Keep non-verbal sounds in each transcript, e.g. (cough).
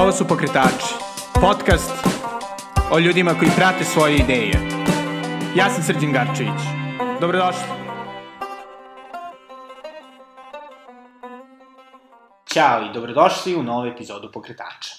Ovo su Pokretači, podcast o ljudima koji prate svoje ideje. Ja sam Srđan Garčević. Dobrodošli. Ćao i dobrodošli u novu epizodu Pokretača.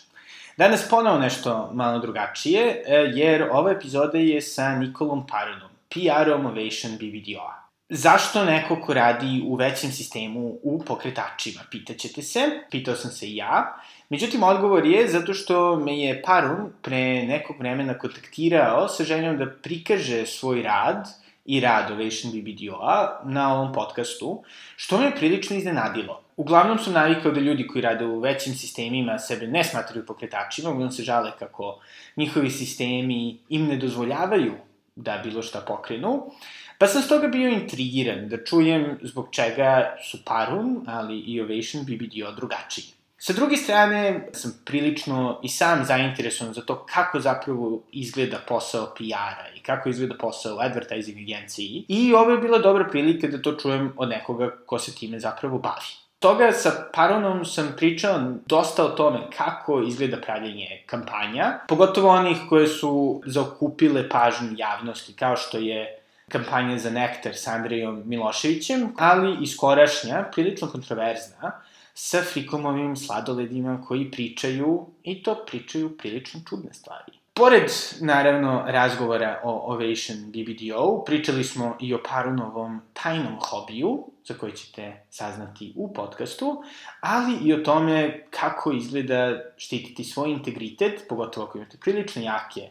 Danas ponovo nešto malo drugačije, e, jer ova epizoda je sa Nikolom Paronom, PR-om Ovation BBDO-a. Zašto neko ko radi u većem sistemu u pokretačima, pitaćete se, pitao sam se i ja. Međutim, odgovor je zato što me je Parun pre nekog vremena kontaktirao sa željom da prikaže svoj rad i rad Ovation BBDO-a na ovom podcastu, što me prilično iznenadilo. Uglavnom sam navikao da ljudi koji rade u većim sistemima sebe ne smatraju pokretačima, uglavnom se žale kako njihovi sistemi im ne dozvoljavaju da bilo šta pokrenu. Pa sam stoga bio intrigiran da čujem zbog čega su Parum, ali i Ovation BBDO drugačiji. Sa druge strane, sam prilično i sam zainteresovan za to kako zapravo izgleda posao PR-a i kako izgleda posao advertising agenciji. I ovo je bila dobra prilika da to čujem od nekoga ko se time zapravo bavi. Toga sa Paronom sam pričao dosta o tome kako izgleda pravljenje kampanja, pogotovo onih koje su zaokupile pažnju javnosti, kao što je kampanja za Nektar sa Andrejom Miloševićem, ali i skorašnja, prilično kontroverzna, sa Frikomovim sladoledima koji pričaju, i to pričaju prilično čudne stvari. Pored, naravno, razgovora o Ovation BBDO, pričali smo i o Parunovom tajnom hobiju, za koji ćete saznati u podcastu, ali i o tome kako izgleda štititi svoj integritet, pogotovo ako imate prilično jake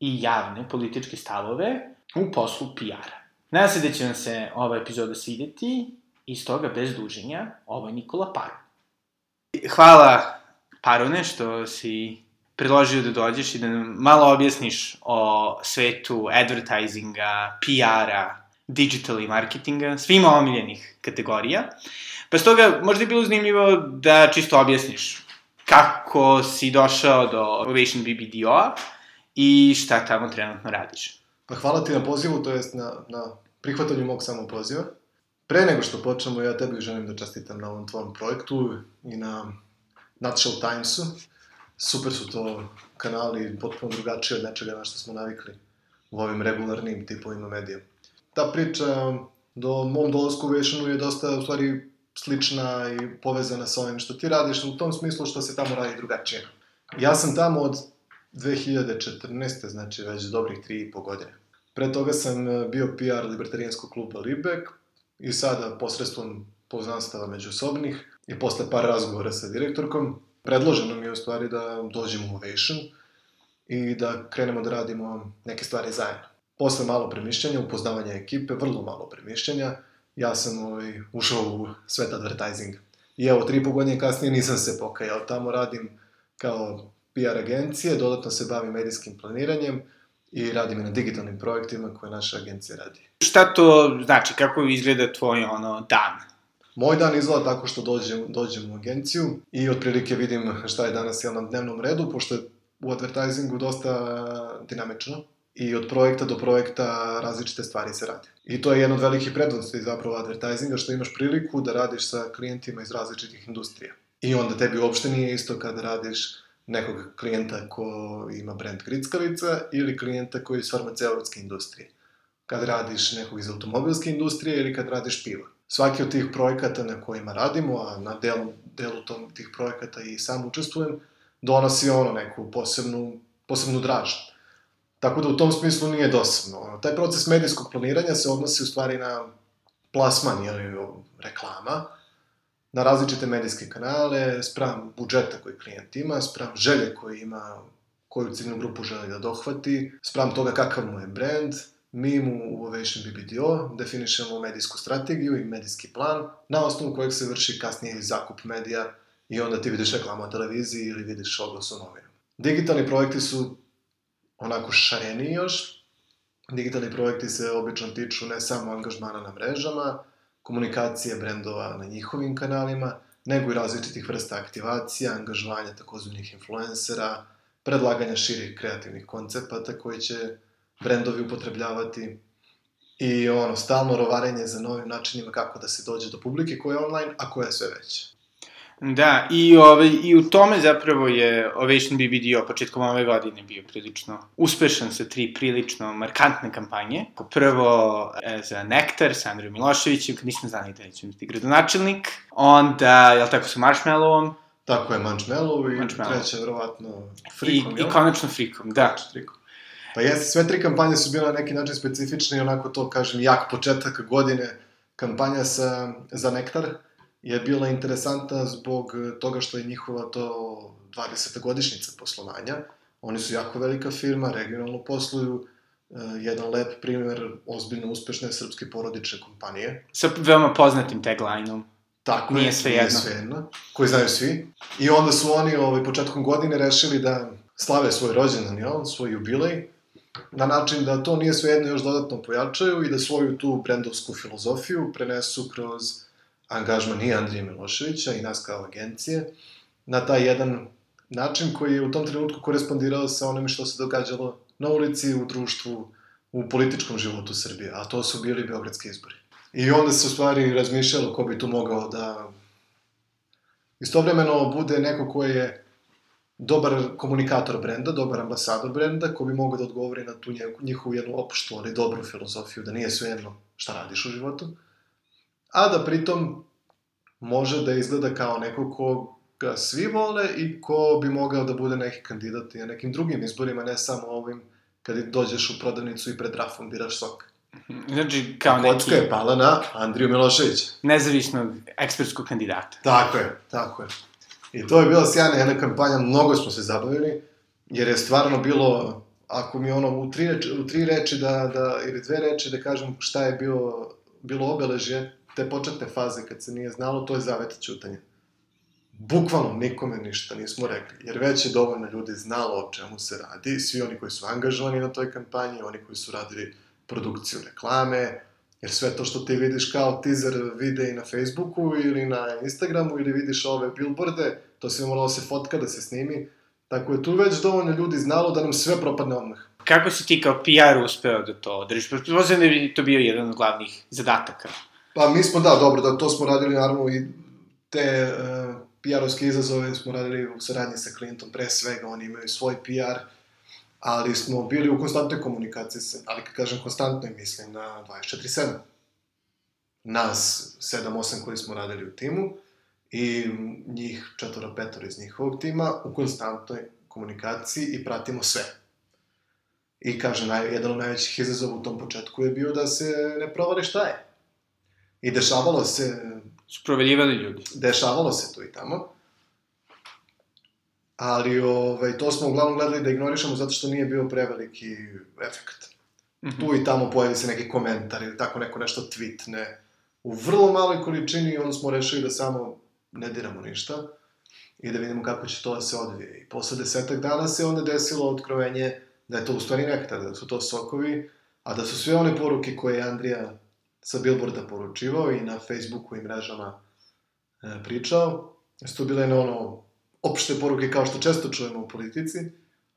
i javne političke stavove, u poslu PR-a. Nadam se da će vam se ova epizoda svideti i stoga bez duženja, ovo je Nikola Parun. Hvala Parune što si predložio da dođeš i da nam malo objasniš o svetu advertisinga, PR-a, digital i marketinga, svima omiljenih kategorija. Pa stoga možda je bilo zanimljivo da čisto objasniš kako si došao do Ovation BBDO-a i šta tamo trenutno radiš. Pa hvala ti na pozivu, to jest na, na prihvatanju mog samog poziva. Pre nego što počnemo, ja tebi želim da čestitam na ovom tvojom projektu i na Nutshell Timesu. Super su to kanali, potpuno drugačije od nečega na što smo navikli u ovim regularnim tipovima medija. Ta priča do mom dolasku u Vešanu je dosta, u stvari, slična i povezana sa ovim što ti radiš, u tom smislu što se tamo radi drugačije. Ja sam tamo od 2014. znači već dobrih 3,5 godine. Pre toga sam bio PR libertarijanskog kluba Libek i sada posredstvom poznanstava međusobnih i posle par razgovora sa direktorkom, predloženo mi je u stvari da dođemo u Ovation i da krenemo da radimo neke stvari zajedno. Posle malo premišljanja, upoznavanja ekipe, vrlo malo premišljanja, ja sam ovaj, ušao u svet advertisinga. I evo, tri po godine kasnije nisam se pokajao. Tamo radim kao PR agencije, dodatno se bavim medijskim planiranjem i radim i na digitalnim projektima koje naša agencija radi. Šta to znači, kako izgleda tvoj ono dan? Moj dan izgleda tako što dođem, dođem u agenciju i otprilike vidim šta je danas jel, na dnevnom redu, pošto je u advertisingu dosta dinamično i od projekta do projekta različite stvari se rade. I to je jedna od velikih prednosti zapravo advertisinga, što imaš priliku da radiš sa klijentima iz različitih industrija. I onda tebi uopšte nije isto kada radiš nekog klijenta ko ima brand grickavica ili klijenta koji je iz farmaceutske industrije. Kad radiš nekog iz automobilske industrije ili kad radiš piva. Svaki od tih projekata na kojima radimo, a na delu, delu tom, tih projekata i sam učestvujem, donosi ono neku posebnu, posebnu draž. Tako da u tom smislu nije dosadno. Taj proces medijskog planiranja se odnosi u stvari na plasman ili reklama, na različite medijske kanale, sprem budžeta koji klijent ima, sprem želje koje ima, koju ciljnu grupu želi da dohvati, sprem toga kakav mu je brand, mi mu u Ovation BBDO definišemo medijsku strategiju i medijski plan, na osnovu kojeg se vrši kasnije zakup medija i onda ti vidiš reklamu na televiziji ili vidiš oglas u novinu. Digitalni projekti su onako šareniji još. Digitalni projekti se obično tiču ne samo angažmana na mrežama, komunikacije brendova na njihovim kanalima, nego i različitih vrsta aktivacija, angažovanja takozvanih influencera, predlaganja širih kreativnih koncepata koji će brendovi upotrebljavati i ono, stalno rovarenje za novim načinima kako da se dođe do publike koja je online, a koja je sve veća. Da, i, ovaj, i u tome zapravo je Ovation BBDO početkom ove godine bio prilično uspešan sa tri prilično markantne kampanje. Prvo e, za Nektar sa Andreju Miloševićem, kad nismo znali da će biti gradonačelnik. Onda, jel tako, sa Marshmallowom. Tako je, Marshmallow i Marshmallow. treća, verovatno, Frikom, I, I konačno Frikom, da. Frikom. Pa jeste, sve tri kampanje su bile na neki način specifične i onako to, kažem, jak početak godine. Kampanja sa, za Nektar je bila interesantna zbog toga što je njihova to 20. godišnjica poslovanja. Oni su jako velika firma, regionalno posluju, e, jedan lep primer ozbiljno uspešne srpske porodične kompanije. Sa veoma poznatim taglineom. Tako Nije je, svejedno. Nije svejedno, koji znaju svi. I onda su oni ovaj, početkom godine rešili da slave svoj rođendan, jel, svoj jubilej, na način da to nije svejedno još dodatno pojačaju i da svoju tu brendovsku filozofiju prenesu kroz angažman i Andrije Miloševića i nas kao agencije na taj jedan način koji je u tom trenutku korespondirao sa onime što se događalo na ulici, u društvu, u političkom životu Srbije, a to su bili beogradski izbori. I onda se u stvari razmišljalo ko bi tu mogao da istovremeno bude neko ko je dobar komunikator brenda, dobar ambasador brenda, ko bi mogao da odgovori na tu njihovu jednu opštu, ali dobru filozofiju, da nije svejedno šta radiš u životu, a da pritom može da izgleda kao neko ko ga svi vole i ko bi mogao da bude neki kandidat i na nekim drugim izborima, ne samo ovim kad dođeš u prodavnicu i pred rafom biraš sok. Znači, kao neki Kocka je pala na Andriju Miloševića. nezavisnog ekspertskog kandidata. Tako je, tako je. I to je bila sjajna jedna kampanja, mnogo smo se zabavili, jer je stvarno bilo, ako mi ono u tri reči, u tri reči da, da, ili dve reči da kažem šta je bilo, bilo obeležje te početne faze kad se nije znalo, to je zavet ćutanja. Bukvalno nikome ništa nismo rekli, jer već je dovoljno ljudi znalo o čemu se radi, svi oni koji su angažovani na toj kampanji, oni koji su radili produkciju reklame, Jer sve to što ti vidiš kao teaser vide i na Facebooku ili na Instagramu ili vidiš ove billboarde, to sve moralo se fotka da se snimi. Tako je tu već dovoljno ljudi znalo da nam sve propadne odmah. Kako si ti kao PR uspeo da to održiš? Pretpostavljam da to bio jedan od glavnih zadataka. Pa mi smo, da, dobro, da to smo radili naravno i te uh, PR-ovske izazove smo radili u saradnji sa klijentom pre svega, oni imaju svoj PR, ali smo bili u konstantnoj komunikaciji, ali kad kažem konstantnoj, mislim na 24-7. Nas 7-8 koji smo radili u timu i njih 4-5 iz njihovog tima u konstantnoj komunikaciji i pratimo sve. I kaže, naj, jedan od najvećih izazova u tom početku je bio da se ne provali šta je. I dešavalo se, Su proveljivali ljudi. dešavalo se tu i tamo. Ali ovaj, to smo uglavnom gledali da ignorišemo zato što nije bio preveliki efekt. Mhm. Tu i tamo pojavi se neki komentar ili tako neko nešto tweetne. U vrlo maloj količini onda smo rešili da samo ne diramo ništa i da vidimo kako će to da se odvije. I posle desetak dana se onda desilo otkrovenje da je to u stvari nektar, da su to sokovi, a da su sve one poruke koje je Andrija sa Billboarda poručivao i na Facebooku i mrežama e, pričao, su to bile ono opšte poruke kao što često čujemo u politici,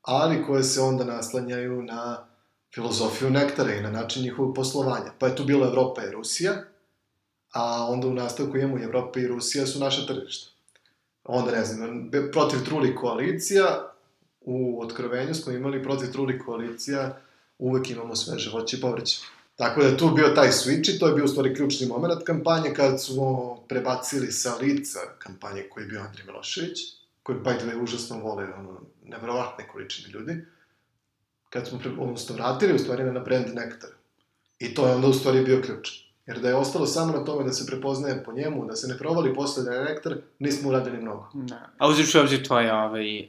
ali koje se onda naslanjaju na filozofiju nektara i na način njihovog poslovanja. Pa je tu bila Evropa i Rusija, a onda u nastavku imamo i Evropa i Rusija su naše tržišta. Onda, ne znam, protiv truli koalicija, u otkrovenju smo imali protiv truli koalicija, uvek imamo sveže voće i povrće. Tako da je tu bio taj switch i to je bio u stvari ključni moment kampanje kad smo prebacili sa lica kampanje koji je bio Andrij Milošević, koji by the way užasno vole ono, nevrovatne količine ljudi, kad smo pre, odnosno vratili u stvari na brand Nektar. I to je onda u stvari bio ključ. Jer da je ostalo samo na tome da se prepoznaje po njemu, da se ne provali posle da je Nektar, nismo uradili mnogo. Da. A uzivši u obzir tvoje ovaj, e,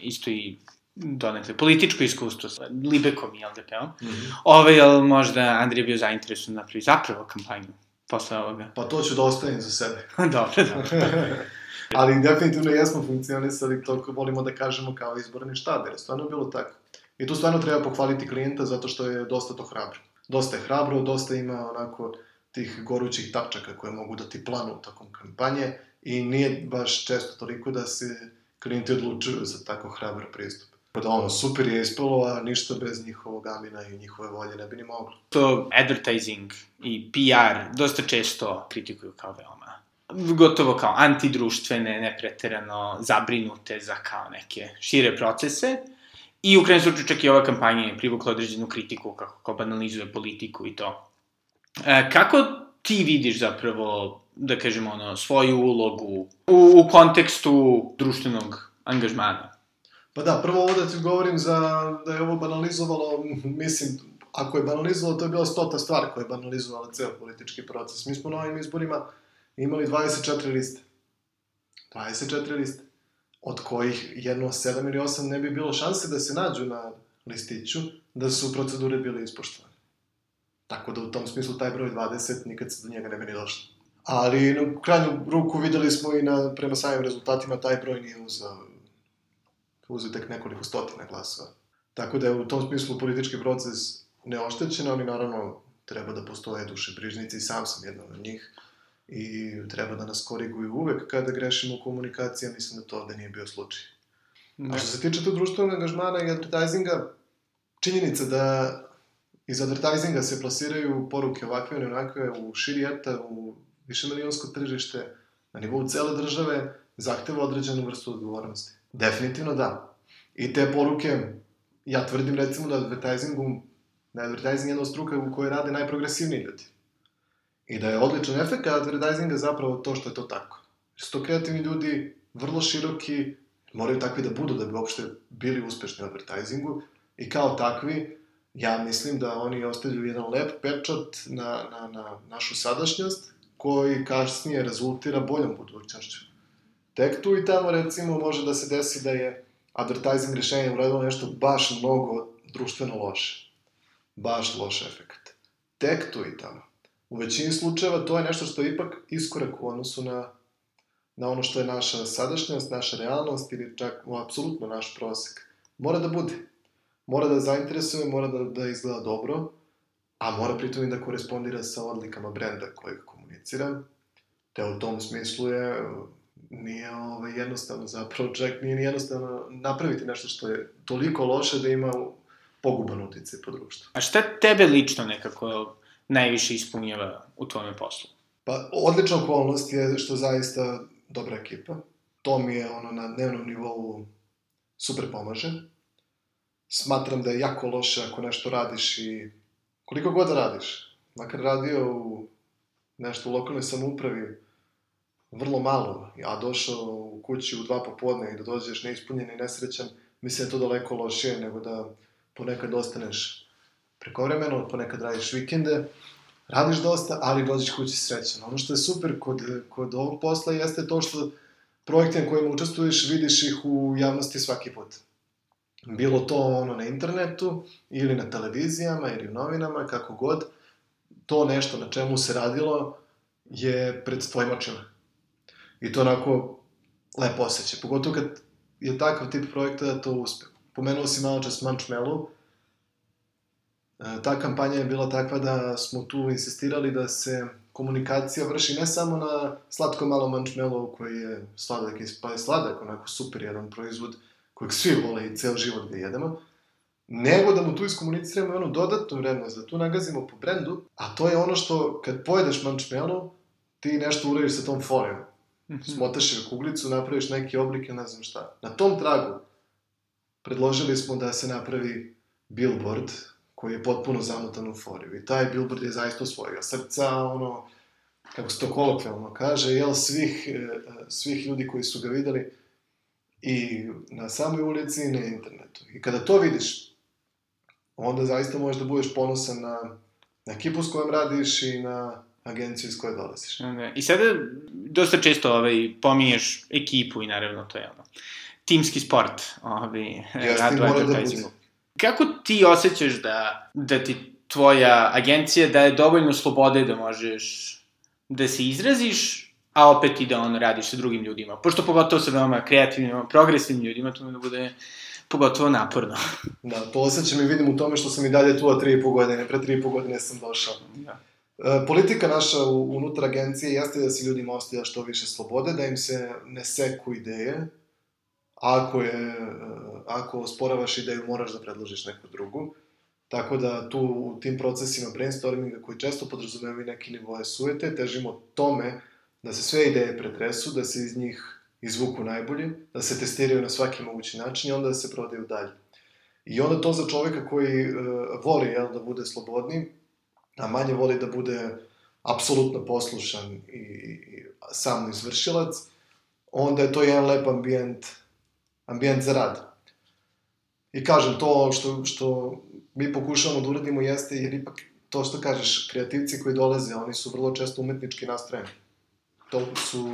isto i donekle političko iskustvo sa Libekom i LDP-om, Mm -hmm. ovaj, jel možda Andrija bio zainteresovan da napravi zapravo kampanju posle ovoga? Pa to ću da ostavim za sebe. (laughs) dobro, dobro. (laughs) Ali definitivno jesmo funkcionisali, toliko volimo da kažemo kao izborni štab, jer je stvarno bilo tako. I tu stvarno treba pohvaliti klijenta zato što je dosta to hrabro. Dosta je hrabro, dosta ima onako tih gorućih tačaka koje mogu da ti planu tokom kampanje i nije baš često toliko da se klijenti odlučuju za tako hrabar pristup. Pa da ono, super je ispalo, a ništa bez njihovog amina i njihove volje ne bi ni moglo. To advertising i PR dosta često kritikuju kao veoma gotovo kao antidruštvene, nepreterano zabrinute za kao neke šire procese. I u krajnjem slučaju čak i ova kampanja je privukla određenu kritiku kako kao banalizuje politiku i to. E, kako ti vidiš zapravo, da kažemo, ono, svoju ulogu u, u kontekstu društvenog angažmana? Pa da, prvo ovo da ti govorim za, da je ovo banalizovalo, (laughs) mislim, ako je banalizovalo, to je bila stota stvar koja je banalizovala ceo politički proces. Mi smo na ovim izborima imali 24 liste. 24 liste. Od kojih jedno 7 ili 8 ne bi bilo šanse da se nađu na listiću, da su procedure bile ispoštovane. Tako da u tom smislu taj broj 20 nikad se do njega ne bi ni došlo. Ali na krajnju ruku videli smo i na, prema samim rezultatima taj broj nije uzao, uzao tek nekoliko stotina glasova. Tako da je u tom smislu politički proces neoštećen, ali naravno treba da postoje duše brižnici i sam sam jedan od njih i treba da nas koriguju uvek kada grešimo u komunikaciji, mislim da to ovde nije bio slučaj. Ne. A što se tiče tu društvenog angažmana i advertisinga, činjenica da iz advertisinga se plasiraju poruke ovakve ili onakve u širi eta, u više milijonsko tržište, na nivou cele države, zahteva određenu vrstu odgovornosti. Definitivno da. I te poruke, ja tvrdim recimo da advertisingu, da je advertising jedna struka u kojoj rade najprogresivniji ljudi. I da je odličan efekt advertisinga zapravo to što je to tako. Jer su to kreativni ljudi, vrlo široki, moraju takvi da budu da bi uopšte bili uspešni u advertisingu i kao takvi, ja mislim da oni ostavljaju jedan lep pečat na, na, na našu sadašnjost koji kasnije rezultira boljom budućnošću. Tek tu i tamo recimo može da se desi da je advertising rešenje uradilo nešto baš mnogo društveno loše. Baš loš efekt. Tek tu i tamo. U većini slučajeva to je nešto što je ipak iskorak u odnosu na, na ono što je naša sadašnjost, naša realnost ili čak u apsolutno naš prosek. Mora da bude. Mora da zainteresuje, mora da, da izgleda dobro, a mora pritom i da korespondira sa odlikama brenda kojeg komunicira. Te u tom smislu je nije ovaj, jednostavno zapravo, čak nije jednostavno napraviti nešto što je toliko loše da ima poguban uticaj po društvu. A šta tebe lično nekako najviše ispunjava u tvojom poslu? Pa, odlična okolnost je što zaista dobra ekipa. To mi je ono na dnevnom nivou super pomaže. Smatram da je jako loše ako nešto radiš i koliko god da radiš, makar radio u nešto u lokalnoj samoupravi, vrlo malo, a došao u kući u dva popodne i da dođeš neispunjen i nesrećan, mislim da je to daleko lošije nego da ponekad ostaneš prekovremeno, ponekad radiš vikende, radiš dosta, ali dođeš kući srećan. Ono što je super kod, kod ovog posla jeste to što projekte na kojima učestvuješ vidiš ih u javnosti svaki put. Bilo to ono na internetu, ili na televizijama, ili u novinama, kako god, to nešto na čemu se radilo je pred tvojim očima. I to onako lepo osjeća. Pogotovo kad je takav tip projekta da to uspe. Pomenuo si malo čas Manchmellow, E, ta kampanja je bila takva da smo tu insistirali da se komunikacija vrši ne samo na slatko malo mančmelo koji je sladak pa je sladak, onako super jedan proizvod kojeg svi vole i ceo život ga jedemo, nego da mu tu iskomuniciramo onu dodatnu vrednost, da tu nagazimo po brendu, a to je ono što kad pojedeš mančmelo, ti nešto uradiš sa tom folijom. Mhm. Smotaš je kuglicu, napraviš neki oblik, ne znam šta. Na tom tragu predložili smo da se napravi billboard koji je potpuno zamotan u foriju. I taj billboard je zaista osvojio srca, ono, kako se to kolokvijalno kaže, jel, svih, e, svih ljudi koji su ga videli i na samoj ulici i na internetu. I kada to vidiš, onda zaista možeš da budeš ponosan na, na ekipu s kojom radiš i na agenciju iz koje dolaziš. Okay. I sada dosta često ovaj, pominješ ekipu i naravno to je ono, timski sport, ovaj, rad u advertisingu. Da Kako ti osjećaš da, da ti tvoja agencija daje dovoljno slobode da možeš da se izraziš, a opet i da on radiš sa drugim ljudima? Pošto pogotovo sa veoma kreativnim, progresivnim ljudima, to mi da bude pogotovo naporno. Da, to osjećam i vidim u tome što sam i dalje tu od 3,5 godine, pre 3,5 godine sam došao. Da. E, politika naša unutar agencije jeste da se ljudima ostaje što više slobode, da im se ne seku ideje, ako je, ako osporavaš ideju, moraš da predložiš neku drugu. Tako da tu u tim procesima brainstorminga koji često podrazumevaju neki nivoje sujete, težimo tome da se sve ideje pretresu, da se iz njih izvuku najbolje, da se testiraju na svaki mogući način i onda da se prodaju dalje. I onda to za čoveka koji uh, voli jel, da bude slobodni, a manje voli da bude apsolutno poslušan i, i samo izvršilac, onda je to jedan lep ambijent, ambijent za rad. I kažem, to što, što mi pokušavamo da uradimo jeste, jer ipak to što kažeš, kreativci koji dolaze, oni su vrlo često umetnički nastrojeni. To su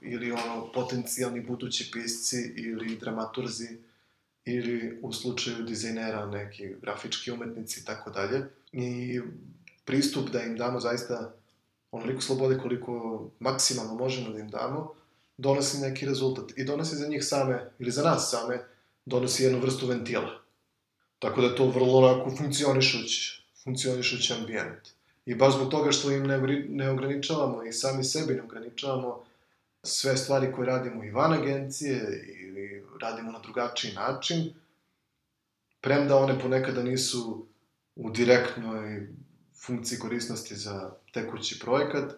ili ono potencijalni budući pisci ili dramaturzi ili u slučaju dizajnera neki grafički umetnici i tako dalje. I pristup da im damo zaista onoliko slobode koliko maksimalno možemo da im damo, donosi neki rezultat. I donosi za njih same, ili za nas same, donosi jednu vrstu ventila. Tako da je to vrlo onako funkcionišući, funkcionišući ambijent. I baš zbog toga što im ne, ne ograničavamo i sami sebi ne ograničavamo sve stvari koje radimo i van agencije ili radimo na drugačiji način, premda one ponekada nisu u direktnoj funkciji korisnosti za tekući projekat,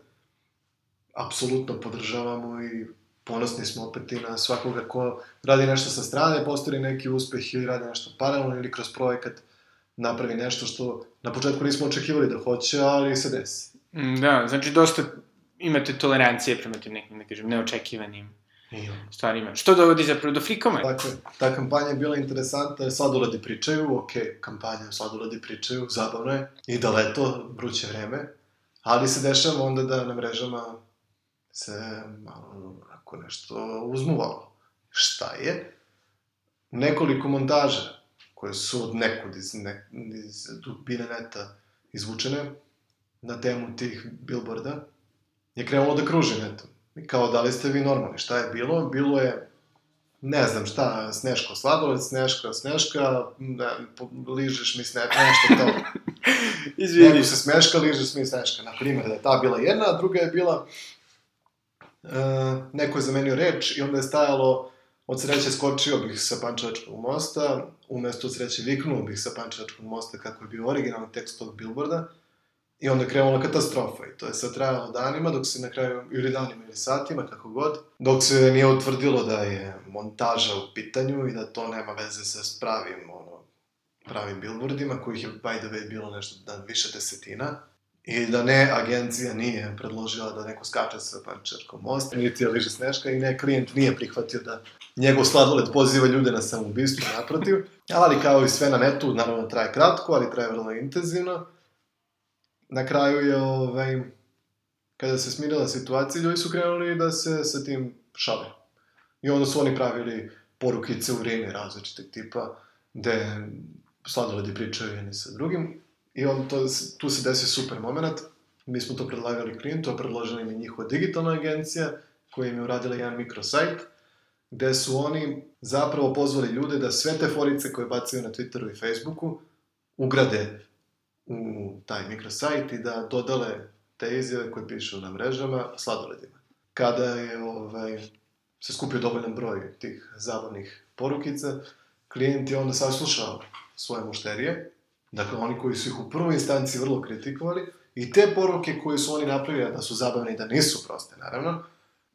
apsolutno podržavamo i ponosni smo opet i na svakoga ko radi nešto sa strane, postoji neki uspeh ili radi nešto paralelno ili kroz projekat napravi nešto što na početku nismo očekivali da hoće, ali se desi. Mm, da, znači dosta imate tolerancije prema tim nekim, da kažem, neočekivanim I stvarima. Što dovodi zapravo do frikoma? Dakle, ta kampanja je bila interesantna, sladoledi pričaju, ok, kampanja sladoledi pričaju, zabavno je, i da leto, vruće vreme, ali se dešava onda da na mrežama se malo ako nešto uzmuvalo. Šta je? Nekoliko montaža koje su od nekud iz, ne, iz dubine neta izvučene na temu tih bilborda je krenulo da kruži netom. I kao, da li ste vi normalni? Šta je bilo? Bilo je, ne znam šta, Sneško sladoled, Sneška, Sneška, ne, ližeš mi sneška, nešto to. (laughs) Izvini. Neko se smeška, ližeš mi sneška. Na primjer, da je ta bila jedna, a druga je bila, uh, neko je zamenio reč i onda je stajalo, od sreće skočio bih sa Pančevačkog mosta, umesto od sreće viknuo bih sa Pančevačkog mosta, kako je bio originalni tekst tog billboarda, I onda krenula katastrofa i to je sad trajalo danima, dok se na kraju, ili danima ili satima, kako god, dok se nije utvrdilo da je montaža u pitanju i da to nema veze sa pravim, ono, pravim billboardima, kojih je, by the way, bilo nešto da više desetina. I da ne, agencija nije predložila da neko skače sa pančerkom mosta, niti je liže sneška i ne, klijent nije prihvatio da njegov sladoled poziva ljude na samoubistvo, naprotiv. Ali kao i sve na netu, naravno traje kratko, ali traje vrlo intenzivno na kraju je, ovaj, kada se smirila situacija, ljudi su krenuli da se sa tim šale. I onda su oni pravili porukice u vreme različiteg tipa, gde sladoledi pričaju jedni sa drugim. I on to, tu se desi super moment. Mi smo to predlagali klijentu, a predložila mi njihova digitalna agencija, koja im je uradila jedan mikrosajt, gde su oni zapravo pozvali ljude da sve te forice koje bacaju na Twitteru i Facebooku ugrade u taj mikrosajt i da dodale te izjave koje pišu na mrežama sladoledima. Kada je ovaj, se skupio dovoljan broj tih zabavnih porukica, klijent je onda saslušao svoje mušterije, dakle oni koji su ih u prvoj instanciji vrlo kritikovali, i te poruke koje su oni napravili, da su zabavne i da nisu proste, naravno,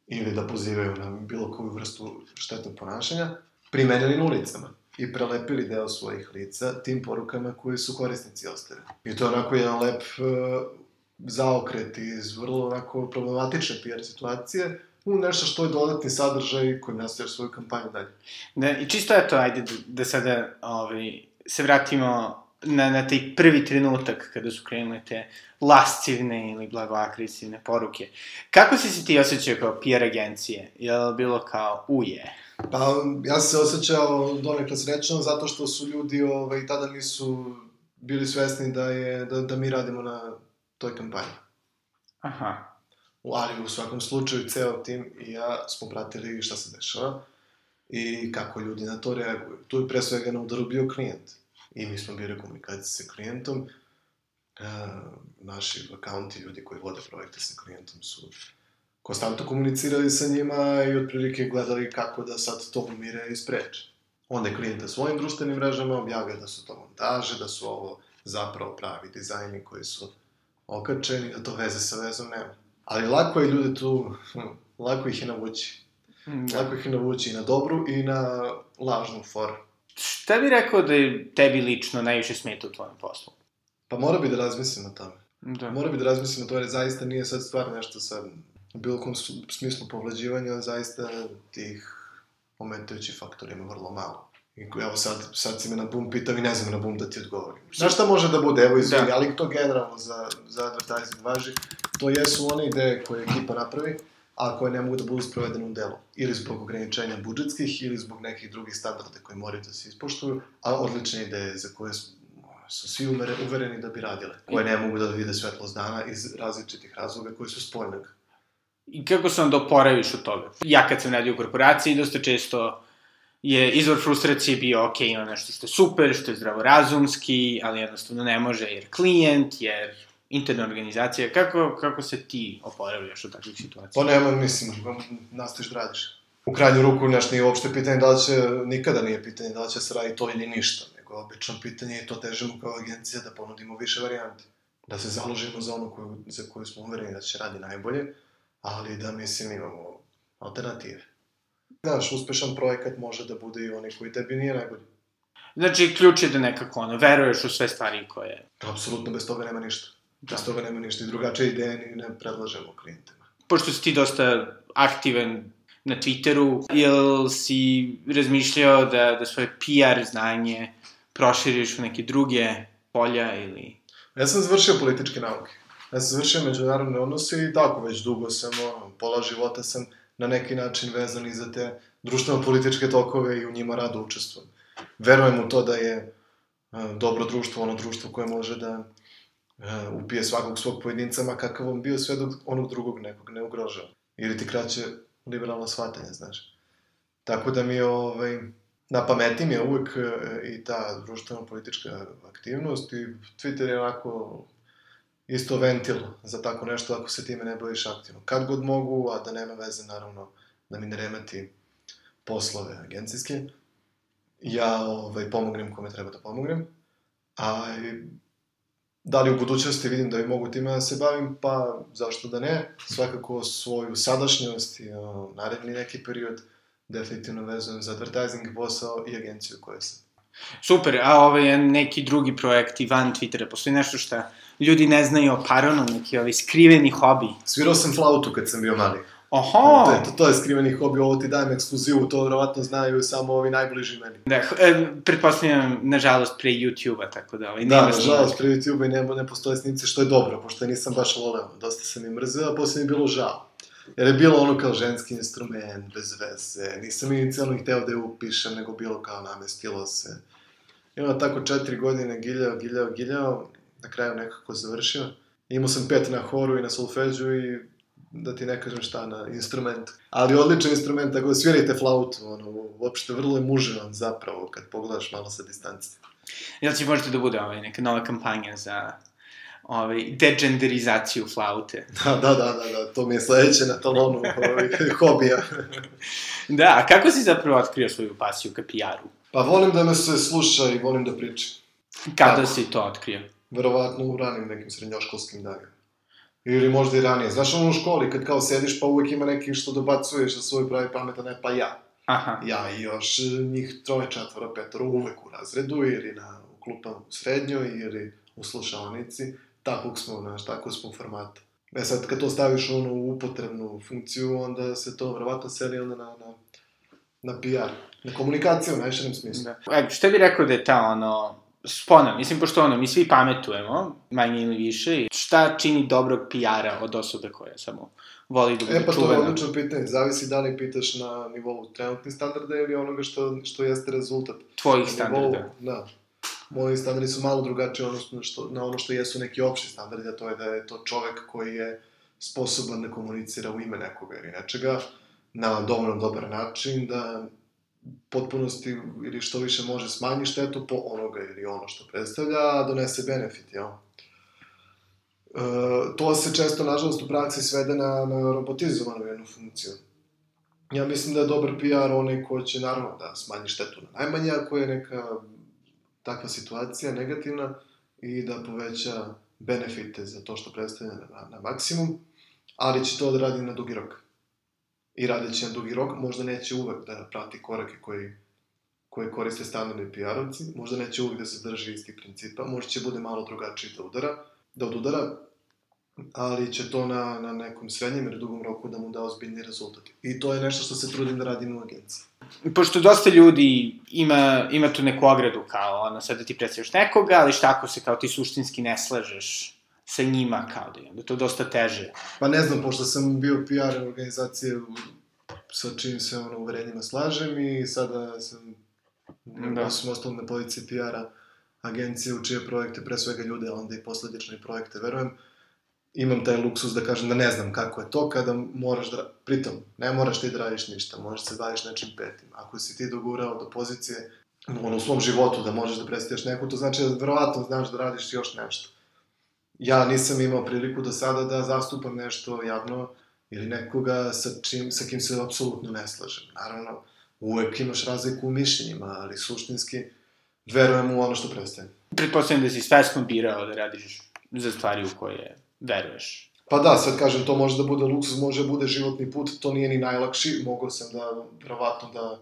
ili da pozivaju na bilo koju vrstu štetnog ponašanja, primenjali na ulicama i prelepili deo svojih lica tim porukama koje su korisnici ostavili. I to je onako jedan lep uh, zaokret iz vrlo onako problematične PR situacije u nešto što je dodatni sadržaj koji nastavlja svoju kampanju dalje. Da, i čisto je to, ajde, da, da sada ovaj, se vratimo na, na taj prvi trenutak kada su krenule te lascivne ili blagoakresivne poruke. Kako si se ti osjećao kao PR agencije? Je li bilo kao, uje, Pa, ja sam se osjećao donekle srećno zato što su ljudi ovaj, tada nisu bili svesni da, je, da, da mi radimo na toj kampanji. Aha. Ali u svakom slučaju ceo tim i ja smo pratili šta se dešava i kako ljudi na to reaguju. Tu je pre svega na udaru bio klijent. I mi smo bili u komunikaciji sa klijentom. E, naši akaunti, ljudi koji vode projekte sa klijentom su konstantno komunicirali sa njima i otprilike gledali kako da sad to umire i spreče. Onda je klijenta svojim društvenim mrežama objavio da su to montaže, da su ovo zapravo pravi dizajni koji su okačeni, da to veze sa vezom nema. Ali lako je ljude tu, hm, lako ih je navući. Da. Lako ih je navući i na dobru i na lažnu foru. Šta bi rekao da je tebi lično najviše smeta u tvojem poslu? Pa mora bi da razmislim o tome. Da. Mora bi da razmislim o tome, jer zaista nije sad stvar nešto sa u bilo kom smislu povlađivanja, zaista tih ometajućih faktora ima vrlo malo. I evo sad, sad si me na bum pitao i ne znam na bum da ti odgovorim. Znaš šta može da bude, evo izvini, Da. ali to generalno za, za advertising važi, to jesu one ideje koje ekipa napravi, a koje ne mogu da budu sprovedene u delu. Ili zbog ograničenja budžetskih, ili zbog nekih drugih standarda koji moraju da se ispoštuju, a odlične ideje za koje su svi umere, uvereni da bi radile, koje ne mogu da vide svetlost dana iz različitih razloga koji su spoljnog. I kako se onda oporaviš od toga? Ja kad sam radio u korporaciji, dosta često je izvor frustracije bio, ok, ima nešto što je super, što je zdravorazumski, ali jednostavno ne može jer klijent, jer interna organizacija. Kako, kako se ti oporavljaš od takvih situacija? Pa nema, mislim, nastaviš da radiš. U krajnju ruku, znaš, nije uopšte pitanje da će, nikada nije pitanje da će se raditi to ili ništa, nego je obično pitanje i to težimo kao agencija da ponudimo više varijanti. Da se založimo za ono koju, za koju smo uvereni da će radi najbolje, ali da, mislim, imamo alternative. Znaš, uspešan projekat može da bude i onaj koji tebi nije najbolji. Znači, ključ je da nekako, ono, veruješ u sve stvari koje... Apsolutno, bez toga nema ništa. Da. Bez toga nema ništa. I drugačije ideje ni ne predlažemo klijentima. Pošto si ti dosta aktivan na Twitteru, jel si razmišljao da, da svoje PR znanje proširiš u neke druge polja ili... Ja sam završio političke nauke. Ja sam završio međunarodne odnose i tako već dugo sam, ono, pola života sam na neki način vezan i za te društveno-političke tokove i u njima rado učestvujem. Verujem u to da je e, dobro društvo ono društvo koje može da e, upije svakog svog pojedinca, ma kakav on bio, sve dok onog drugog nekog ne ugrožava. Ili ti kraće liberalno shvatanje, znaš. Tako da mi je, ovaj, na pameti mi je uvek e, i ta društveno-politička aktivnost i Twitter je onako isto ventil za tako nešto ako se time ne baviš aktivno. Kad god mogu, a da nema veze naravno da mi ne remeti poslove agencijske, ja ovaj, pomognem kome treba da pomognem, a da li u budućnosti vidim da i mogu time da se bavim, pa zašto da ne, svakako svoju sadašnjost i naredni neki period definitivno vezujem za advertising posao i agenciju koju sam. Super, a ovaj neki drugi projekti van Twittera, postoji nešto što ljudi ne znaju o Paronu, neki ovaj skriveni hobi. Svirao sam flautu kad sam bio mali. Oho! To je, to, to je skriveni hobi, ovo ti dajem ekskluzivu, to verovatno znaju samo ovi najbliži meni. Da, e, pretpostavljam, nažalost, pre YouTube-a, tako da ovaj, Da, nema nažalost, pre YouTube-a i ne, ne postoje snimci, što je dobro, pošto nisam baš voleo. Dosta sam i mrzeo, a posle mi je bilo žao. Jer je bilo ono kao ženski instrument, bez veze, nisam inicijalno hteo da je upišem, nego bilo kao namestilo se. I onda tako četiri godine giljao, giljao, giljao, na kraju nekako završio. Imao sam pet na horu i na solfeđu i da ti ne kažem šta na instrument. Ali odličan instrument, tako da svirajte flautu, ono, uopšte vrlo je muževan zapravo, kad pogledaš malo sa distance. Jel će možda da bude ovaj, neka nova kampanja za ovaj, degenderizaciju flaute? (laughs) Da, da, da, da, da, to mi je sledeće na talonu ovaj, (laughs) hobija. Da, a kako si zapravo otkrio svoju pasiju ka PR-u? Pa volim da me se sluša i volim da pričam. Kada Kako? si to otkrio? Verovatno u ranim nekim srednjoškolskim danima. Ili možda i ranije. Znaš ono u školi, kad kao sediš, pa uvek ima neki što dobacuješ za svoj pravi pametan, ne, pa ja. Aha. Ja i još njih troje, četvora, petoro uvek u razredu, ili na, u klupama u srednjoj, ili u slušalnici. Takvog smo, znaš, takvog smo formata. E sad, kad to staviš ono u upotrebnu funkciju, onda se to verovatno seli onda na, na, na PR. Na komunikaciju u najširem smislu. Da. E, šta bi rekao da je ta, ono, spona, mislim, pošto ono, mi svi pametujemo, manje ili više, i šta čini dobrog PR-a od osobe koja samo voli da bude E pa to je čuvena? odlično pitanje. Zavisi da li pitaš na nivou trenutnih standarda ili onoga što, što jeste rezultat. Tvojih Na standarda. nivou- Da. Moji standardi su malo drugačiji odnosno što, na ono što jesu neki opšti standardi, a to je da je to čovek koji je sposoban da komunicira u ime nekoga ili nečega na dovoljno dobar način, da potpunosti ili što više može smanji štetu po onoga ili ono što predstavlja, a donese benefit, jel? E, to se često, nažalost, u praksi svede na, na robotizovanu jednu funkciju. Ja mislim da je dobar PR onaj ko će, naravno, da smanji štetu na najmanje, ako je neka takva situacija negativna i da poveća benefite za to što predstavlja na, na maksimum, ali će to da radi na dugi rok. I radeći na dugi rok, možda neće uvek da prati korake koji, koje koriste standardni PR-ovci, možda neće uvek da se drži istih principa, možda će bude malo drugačiji da udara, da odudara, ali će to na, na nekom srednjem ili dugom roku da mu da ozbiljni rezultat. I to je nešto što se trudim da radim u agenciji. Pošto dosta ljudi ima, ima tu neku ogradu kao, ono, sad da ti predstavljaš nekoga, ali šta ako se kao ti suštinski ne slažeš sa njima, kao da je onda to dosta teže. Pa ne znam, pošto sam bio PR organizacije sa čim se ono uverenjima slažem i sada sam da. osim ostalom na poziciji PR-a agencije u čije projekte, pre svega ljude, a onda i posledične projekte, verujem, imam taj luksus da kažem da ne znam kako je to kada moraš da, pritom, ne moraš ti da radiš ništa, možeš da se baviš nečim petim. Ako si ti dogurao do pozicije ono, u svom životu da možeš da predstavljaš neku, to znači da verovatno znaš da radiš još nešto. Ja nisam imao priliku do sada da zastupam nešto javno ili nekoga sa, čim, sa kim se apsolutno ne slažem. Naravno, uvek imaš razliku u mišljenjima, ali suštinski verujem u ono što predstavljam. Pretpostavljam da si svesno birao da radiš za stvari u koje veruješ. Pa da, sad kažem, to može da bude luksuz, može da bude životni put, to nije ni najlakši, mogao sam da, verovatno, da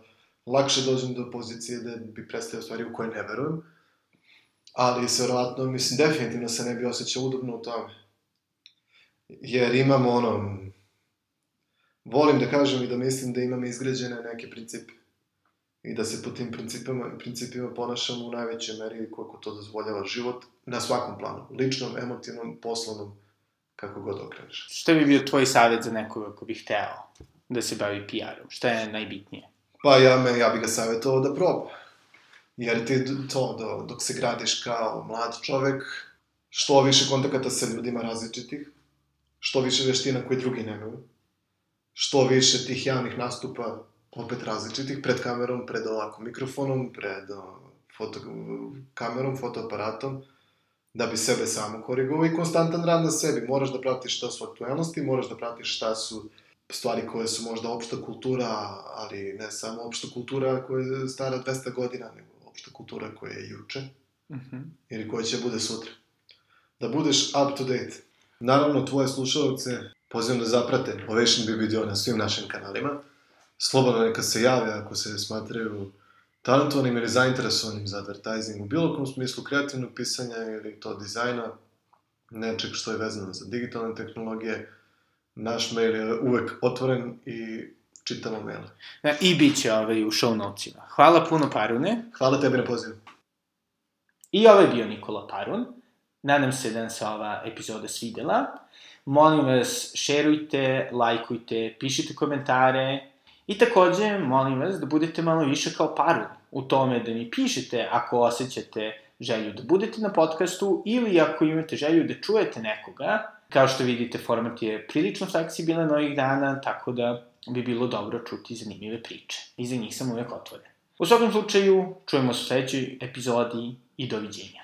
lakše dođem do pozicije da bi predstavio stvari u koje ne verujem, ali se verovatno, mislim, definitivno se ne bi osjećao udobno u tome. Jer imamo ono, volim da kažem i da mislim da imam izgrađene neke principe i da se po tim principima, principima ponašamo u najvećoj meri koliko to dozvoljava život na svakom planu, ličnom, emotivnom, poslovnom, kako god okreneš. Šta bi bio tvoj savjet za nekoga ko bi hteo da se bavi PR-om? Šta je najbitnije? Pa ja, me, ja bih ga savjetovao da proba. Jer ti to, do, dok se gradiš kao mlad čovek, što više kontakata sa ljudima različitih, što više veština koje drugi nemaju, što više tih javnih nastupa, opet različitih, pred kamerom, pred ovako mikrofonom, pred foto, kamerom, fotoaparatom, da bi sebe samo korigovao i konstantan rad na sebi. Moraš da pratiš šta su aktuelnosti, moraš da pratiš šta su stvari koje su možda opšta kultura, ali ne samo opšta kultura koja je stara 200 godina, nego opšta kultura koja je juče, mhm. -huh. ili koja će bude sutra. Da budeš up to date. Naravno, tvoje slušalce pozivam da zaprate Ovation BBDO na svim našim kanalima. Slobodno neka se jave ako se smatraju talentovanim ili zainteresovanim za advertising u bilo kom smislu kreativnog pisanja ili to dizajna, nečeg što je vezano za digitalne tehnologije, naš mail je uvek otvoren i čitamo mail. Da, I bit će ovaj u show notesima. Hvala puno Parune. Hvala tebi na pozivu. I ovo je bio Nikola Parun. Nadam se da nam se ova epizoda svidela. Molim vas, šerujte, lajkujte, pišite komentare, I takođe, molim vas da budete malo više kao paru u tome da mi pišete ako osjećate želju da budete na podcastu ili ako imate želju da čujete nekoga. Kao što vidite, format je prilično fleksibilan ovih dana, tako da bi bilo dobro čuti zanimljive priče. I za njih sam uvek otvoren. U svakom slučaju, čujemo se u sledećoj epizodi i doviđenja.